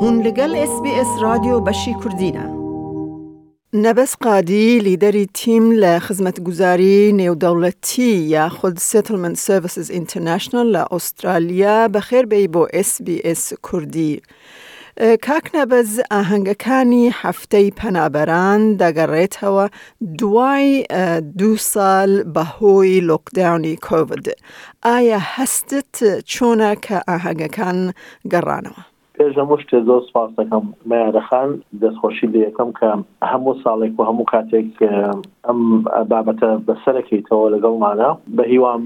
هون لەگەڵ SBS رادیۆ بەشی کوردینە. نەبەز قادی لیدەری تیم لە خزمەتگوزاری نێودەوڵەتی یاخود Settlement Services International لە ئوسترالیا بەخێربێی بۆ SBS کوردی. کاک نەبەز ئاهەنگەکانی هەفتەی پەنابەران دەگەڕێتەوە دوای دوو سال بەهۆی لۆکداونی کۆڤد ئایا هەستت چۆنە کە ئاهەنگەکان گەڕانەوە؟ پێش هەموو شتێ زۆر سوپاست دەکەم مەیارە خان، دەستخۆشی لێ ئەکەم کە هەموو ساڵێک و هەموو کاتێک ئەم بابەتە بەسەر ئەکەیتەوە لەگەڵمانە، بەهیوام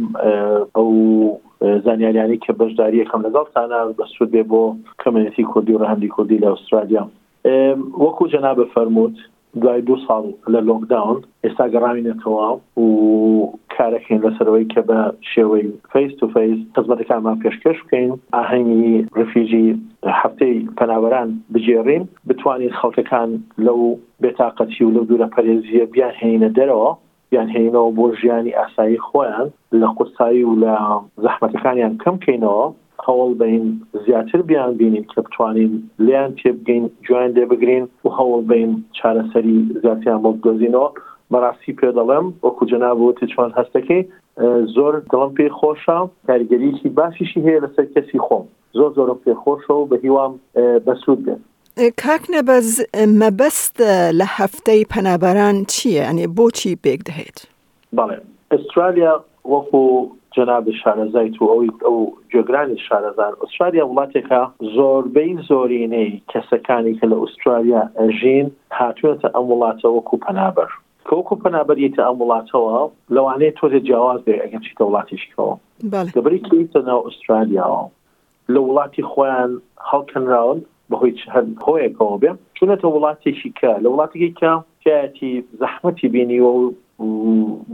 ئەو زانیاریانەی کە بەشداری ئەکەم لەگەڵتانا بەسوود بێ بۆ کۆمێنیتی کوردی و ڕەهەندی کوردی لە ئوسترالیا. وەکو جەنابت فەرمووت دوای دوو ساڵ لە لۆکداون ئێستا گەڕاوینەتەوە و کارەکەین لەسەرەوەی کە بە شێوەی فەیس تو فەیس خزمەتەکانمان پێشکەش بکەین ئاهەنگی ڕفیجی هەفتەی پەنابەران بگێڕین بتوانین خەڵکەکان لەو بێتاقەتی و لەو دوورە پەرێزیە بیان هێنینە دەرەوە یان هێینەوە بۆ ژیانی ئاسایی خۆیان لە قورسایی و لە زەحمەتەکانیان کەم کەینەوە هەوڵ بەین زیاتر بیان بینین کە بتوانین لێیان تێبگەین گوێیان لێ بگرین و هەوڵ بەین چارەسەری زیاتریان بۆ بدۆزینەوە بەراستی پێ دەڵێم وەکو جەناب وتی چۆن هەست دەکەی زۆر دڵم پێی خۆشە کاریگەریەکی باشیشی هەیە لەسەر کەسی خۆم. زۆر زۆرم پێ خۆشە و بەهیوام بەسوود بێت. کاک نەبەز مەبەست لە هەفتەی پەنابەران چییە یانێ بۆچی پێک دەهێت؟ بەڵێ ئوسترالیا وەکو جەنابی شارەزایت و ئەوی ئەو گوێگرانی شارەزان ئوسترالیا وڵاتێکە زۆربەی زۆرینەی کەسەکانی کە لە ئوسترالیا ئەژین هاتوێتە ئەم وڵاتە وەکو پەنابەر کە وەکو پەنابەریتە ئەم وڵاتەوە لەوانەیە تۆزێ جیاواز بێ ئەگەر چیتە وڵاتیشکەوە لەبری کەویتە ناو ئوسترالیاوە لە وڵاتی خۆیان هەڵکەنراون بەهۆی هەر هۆیەکەوە بێ چونەتە وڵاتێکی کە لە وڵاتێکی کە کایەتی زەحمەتی بینیوە و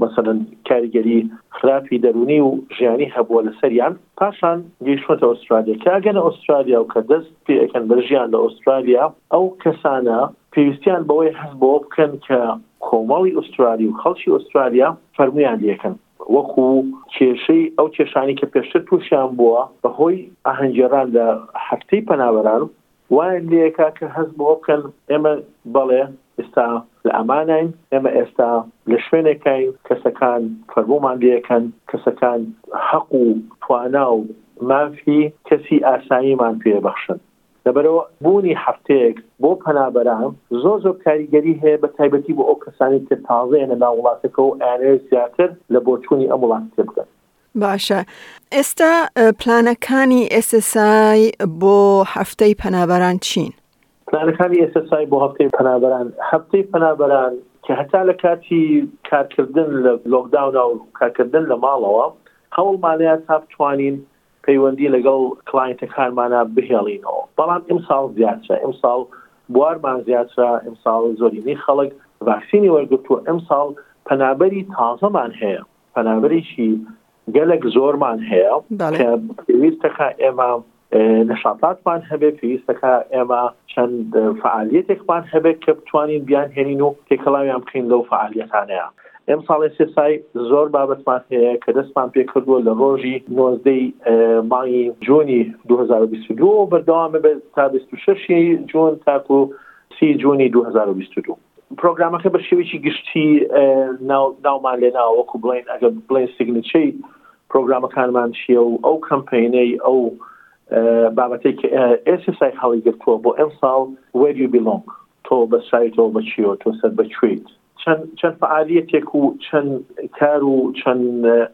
مەسەن کاریگەری خراپی دەرونی و ژیانی هەبووە لەسەریان پاشان گەیشتووەتە ئوسترالیا، کە ئەگەنە ئوسترالیا و کە دەست پێ ئەکەن بە ژیان لە ئوسترالیا، ئەو کەسانە پێویستیان بەوەیە هەست بەوە بکەن کە کۆمەڵی ئوسترالی و خەڵکی ئوسترالیا فەرموویان لێکەن، وەکو کێشەی ئەو کێشانەی کە پێشتر تووشیان بووە بەهۆی ئاهەنگگێڕان لە هەفتەی پەنابەران، وایان لێکا کە هەست بەوە بکەن ئێمە بەڵێ ئێستا لە ئاماناین، ئێمە ئێستا لە شوێنێکاین کەسەکان فەرمومان لێکەن، کەسەکان هەق و توانا و مافی کەسی ئاساییمان پێ بەخشن. لەبەرئەوە بوونی هەفتەیەک بۆ پەنابەران زۆر زۆر کاریگەری هەیە بە تایبەتی بۆ ئەو کەسانەی کە تازەیەنە ناو وڵاتەکە و ئەیانەوێت زیاتر لە بۆچوونی ئەم وڵاتە تێبگەن. باشە ئێستا پلانەکانی ئێسسای بۆ هەفتەی پەنابەران چین؟ پلانەکانی ئێسسای بۆ هەفتەی پەنابەران هەفتەی پەنابەران کە هەتا لە کاتی کارکردن لە لۆکداونا و کارکردن لە ماڵەوە هەوڵمانەیە تا بتوانین پەیوەندی لەگەڵ کلاینتەکانمانە بهێڵینەوە بەڵام ئیمساڵ زیاترە ئیمساڵ بوارمان زیاترە ئیمساڵ زۆرینەی خەڵک ڤاکسینی وەرگرتووە ئەمساڵ پەنابەری تازەمان هەیە پەنابەرێکی گەلک زۆرمان هەیە کە پێویستەکە ئێمە نەشاتاتمان هەبێ پێویستەکە ئێمە چەند فعالیتێکمان هەبێت کە بتوانین بیان هێنین و تێکەڵاویان بکەین لەو فعالیەتانەیە ئەم ساڵی سێسای زۆر بابەتمان هەیە کە دەستمان پێ کردووە لە ڕۆژی نۆزدەی مانگی جوونی 2022 بەردەوام بێت تا 26 جوون تاکو سی جوونی 2022 پرۆگرامەکە بە شێوەیەکی گشتی ناومان لێ ناوەکو بڵین ئەگەر بڵێن سیگنچەی پرۆگرامەکانمان چیە و ئەو کەمپینەی ئەو بابەتی کە ئێسسای هەڵی گرتووە بۆ ئەم ساڵ وەری بیلۆنگ تۆ بەسایتەوە بەچیەوە تۆ سەر بەکوێیت چەند چەند فعالیەتێک و چەند کار و چەند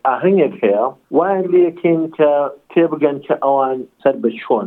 ئاهنگێک هەیە وایان لەکەین کە تێبگەن کە ئەوان سەر بە چۆن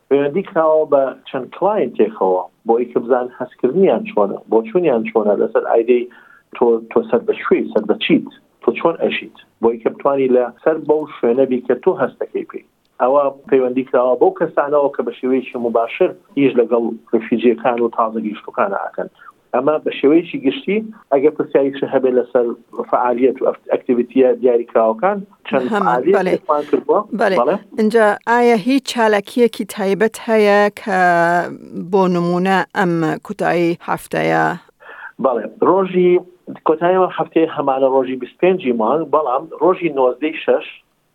پەیوەندی کراوە بە چەند کڵاینتێکەوە بۆ ئەوی کە بزانن هەستکردنیان چۆنە، بۆچوونیان چۆنە لەسەر ئایدێی تۆ، تۆ سەر بە کوێی، سەر بە چیت، تۆ چۆن ئەژیت، بۆ ئەوی کە بتوانی لە سەر بەو شوێنە بی کە تۆ هەست دەکەی پێی. ئەوە پەیوەندی کراوە بەو کەسانەوە کە بە شێوەیەکی موباشر ئیش لەگەڵ ڕیفیوجییەکان و تازە گەیشتووکان ئەکەن ئەمە بە شێوەیەکی گشتی ئەگەر پرسیاریشە هەبێت لەسەر فعالیت و ئەکتیویتیە دیاریکراوەکان چەند اینجا ئایا هیچ چالاکیەکی تایبەت هەیە کە بۆ نمونە ئەم کوتایی هەفتەیە بەڵێ ڕۆژی کۆتایەوە هەفتەیە هەمانە ڕۆژی 25 مانگ بەڵام ڕۆژی نۆزدەی شش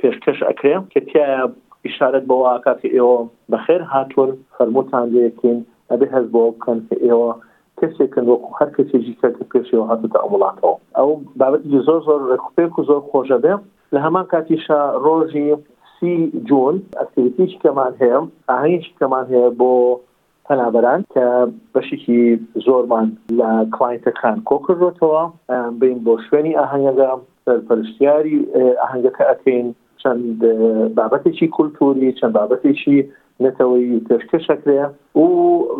پێشکەش ئەکرێ کە تیایا ئیشارەت بەوە ئەکا کە ئێوە بەخێر هاتوون فەرمووتان لێ کەین ئەبێ هەست بەوە بکەن کە ئێوە کەسێکن وەکو هەر کەسێکی کە کە پێشەوە هاتوتە ئەم وڵاتەوە ئەو بابەتێکی زۆر زۆر ڕێکوپێک و زۆر خۆش ئەبێ لە هەمان کاتیشا ڕۆژی سی جوون ئەکتیڤیتییەکی کەمان هەیە ئاهەنگێکی کەمان هەیە بۆ پەنابەران کە بەشیکی زۆرمان لە کلاینتەکان کۆکردۆتەوە بین بۆ شوێنی ئاهەنگەکە سەرپەرشتیاری ئاهەنگەکە ئەکەین چەند بابەتێکی کولتوری چەند بابەتێکی نەتەوەی پێشکەشەکرێ و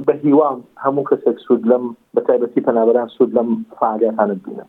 بە هیوام هەموو کەسێک سوود لەم بەتایبەتی پەنابەران سوود لەم فعالیاتانە بینن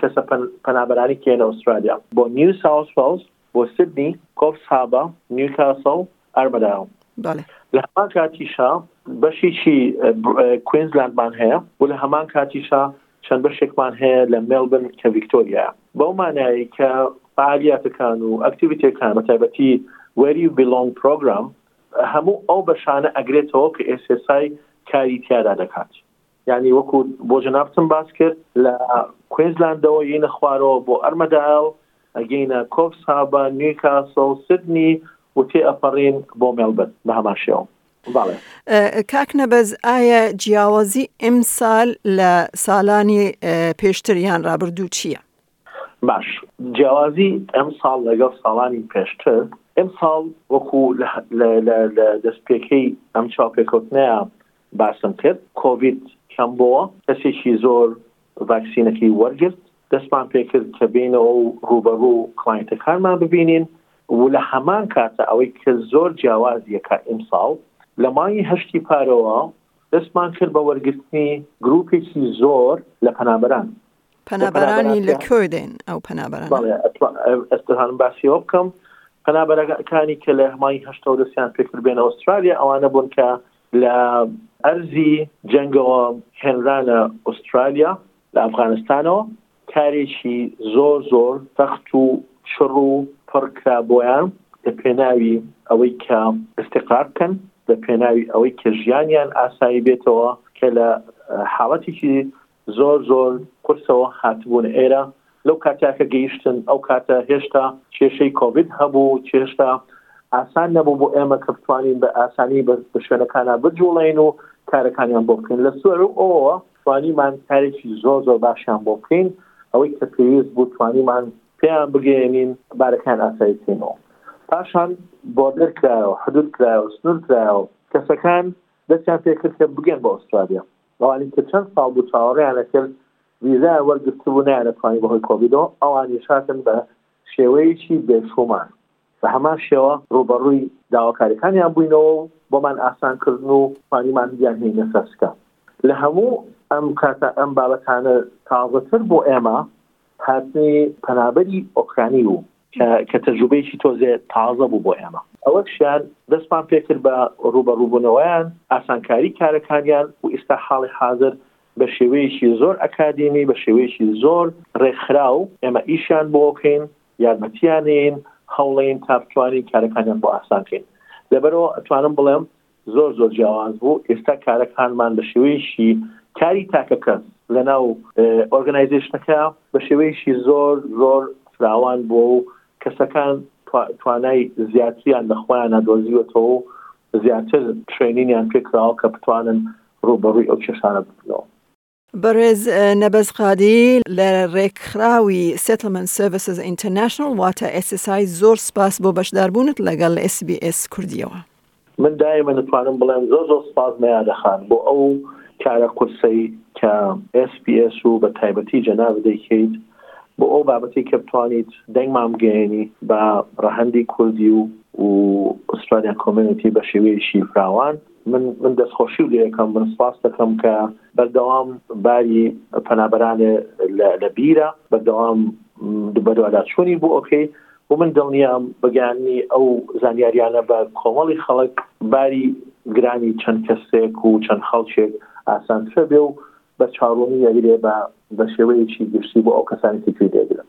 کەسە پەنابەرانی کێنە ئوسترالیا بۆ نیو ساوس وێڵز بۆ سیدنی کۆپس هابە نیوکاسڵ ئەرمەداو بەڵێ لە هەمان کاتیشا بەشیی کوینزلاندمان هەیە و لە هەمان کاتیشا چەند بەشێکمان هەیە لە مێلبن کە ڤیکتۆریا بەو مانایی کە فعالیاتەکان و ئەکتیویتەکان بە تایبەتی وەری و بیلۆنگ پرۆگرام هەموو ئەو بەشانە ئەگرێتەوە کە ئێسێسای کاری تیادا دەکات یانی وەکو بۆ جەنابتم باس کرد لە کوێنزلاندەوە یینە خوارەوە بۆ ئەرمەدایل ئەگەینە کۆفس هابە نیوکاسڵ سدنی و تێ ئەپەڕین بۆ مێڵبن بە هەمان شێوە کاک نەبەز ئایا جیاوازی ئمسال لە سالانی پێشتر یان رابردوو چییە؟ باش جیاوازی ئەم ساڵ لەگەڵ ساڵانی پێشتر ئەم ساڵ وەکو لە دەستپێکەی ئەم چاوپێکەوتنەیە باسم کرد کۆڤید کەم بۆوە کەسێکی زۆر ڤاکسینەکەی وەرگرت دەستمان پێکرد کە بینەوە و ڕوبەڕوو کلاینتەکانمان ببینین و لە هەمان کاتە ئەوەی کە زۆر جیاواز یەکە ئیمساڵ لە مانگی هەشتی پارەوە دەستمان کرد بە وەرگرتنی گروپێکی زۆر لە پەنابەران پەنابەرانی لە کوێ دێن ئەو پەنابەران باسیەوە بکەم پەنابەرەکانی کە لە هەمای هەشتەوە دەستیان پێکردبێن ئوسترالیا ئەوانە بوون کە لە ئەرزی جەنگەوە هێنرانە ئوسترالیا لە ئەفغانستانەوە کارێکی زۆر زۆر سەخت و چڕ و پڕ کرا بۆیان لە پێناوی ئەوەی کە ئیستیقرار بکەن لە پێناوی ئەوەی کە ژیانیان ئاسایی بێتەوە کە لە حاڵەتێکی زۆر زۆر قورسەوە هاتبوون ئێرە، لەو کاتە کە گەیشتن ئەو کاتە هێشتا کێشەی کۆڤید هەبوو، هێشتا ئاسان نەبوو بۆ ئێمە کە بتوانین بە ئاسانی بە شوێنەکانە بجوڵێین و کارەکانیان بۆ بکەین لە سوەر و ئەوەوە توانیمان کارێکی زۆر زۆر باشیان بۆ بکەین ئەوەی کە پێویست بوو توانیمان پێیان بگەێنین بارەکان ئاساییکەینەوە پاشان بۆدر کرایەوە حدود کرایەوە سنور کرایەوە کەسەکان دەستیان پێکرد کە بگەن بە ئوسترالیا ئەوانەی کە چەند ساڵ بوو چاوەڕێیان ئەکرد ڤیزایان وەرگرتبوو نەیانەتوانی بەهۆی کۆڤیدەوە ئەوانیش هاتن بە شێوەیەکی بێشوومان بە هەمان شێوە ڕووبەڕووی داواکاریەکانیان بووینەوە و بۆمان ئاسان کردن و توانیمان بیانهێینە سەر سکە لە هەموو ئەم کاتە ئەم بابەتانە تازەتر بۆ ئێمە هاتنی پەنابەری ئۆکرانی بوو کە تەجروبەیەکی تۆزێ تازە بوو بۆ ئێمە ئەوەشیان دەستمان پێکرد بە ڕوبەڕوبونەوەیان ئاسانکاری کارەکانیان و ئیستا حاڵی حازر بە شێوەیەکی زۆر ئەکادیمی بە شێوەیەکی زۆر ڕێکخراو ئێمە ئیشیان بۆ کەین یارمەتیانین هەوڵین تا بتوانین کارەکانیان بۆ ئاسانکەین لەبەرەوە ئەتوانم بڵێم زۆر زۆر جیاواز بوو ئێستا کارەکانمان بە شێوەیەکی کاری تاکە کەس لە ناو ئۆرگنایزیشنەکە بە شێوەیەکی زۆر زۆر فراوان بووە و کەسەکان توانای زیاتریان لە خۆیان نادۆزیوەتەوە و زیاتر ترێنینیان پێکراوە کە بتوانن ڕوبەڕووی ئەو کێشانە ببنەوە بەڕێز نەبەز قادی لە ڕێکخراوی Settlement Services International واتە SSI زۆر سپاس بۆ بەشداربوونت لەگەڵ SBS کوردیەوە. من دایمە دەتوانم بڵێم زۆر زۆر سپاس مەیادە خان بۆ ئەو کارە قورسەی کە SBS و بە تایبەتی جەنابت دەیکەیت بۆ ئەو بابەتی کە بتوانیت دەنگمان بگەیەنی بە ڕەهەندی کوردی و و ئوسترالیا کۆمێنتی بە شێوەیەکی فراوان من من دەستخۆشی لێ ئەکەم من سپاس دەکەم کە بەردەوام باری پەنابەرانێ لە بیرە بەردەوام بەدواداچوونی بۆ ئۆکەی و من دڵنیام بەگەیاننی ئەو زانیاریانە بە کۆمەڵی خەڵک باری گرانی چەند کەسێک و چەند خەڵکێک ئاسانترە بێ و بە چاڕوونی ئەگرێ بە بە شێوەیەکی گشتی بۆ ئەو کەسانی تری دەگرن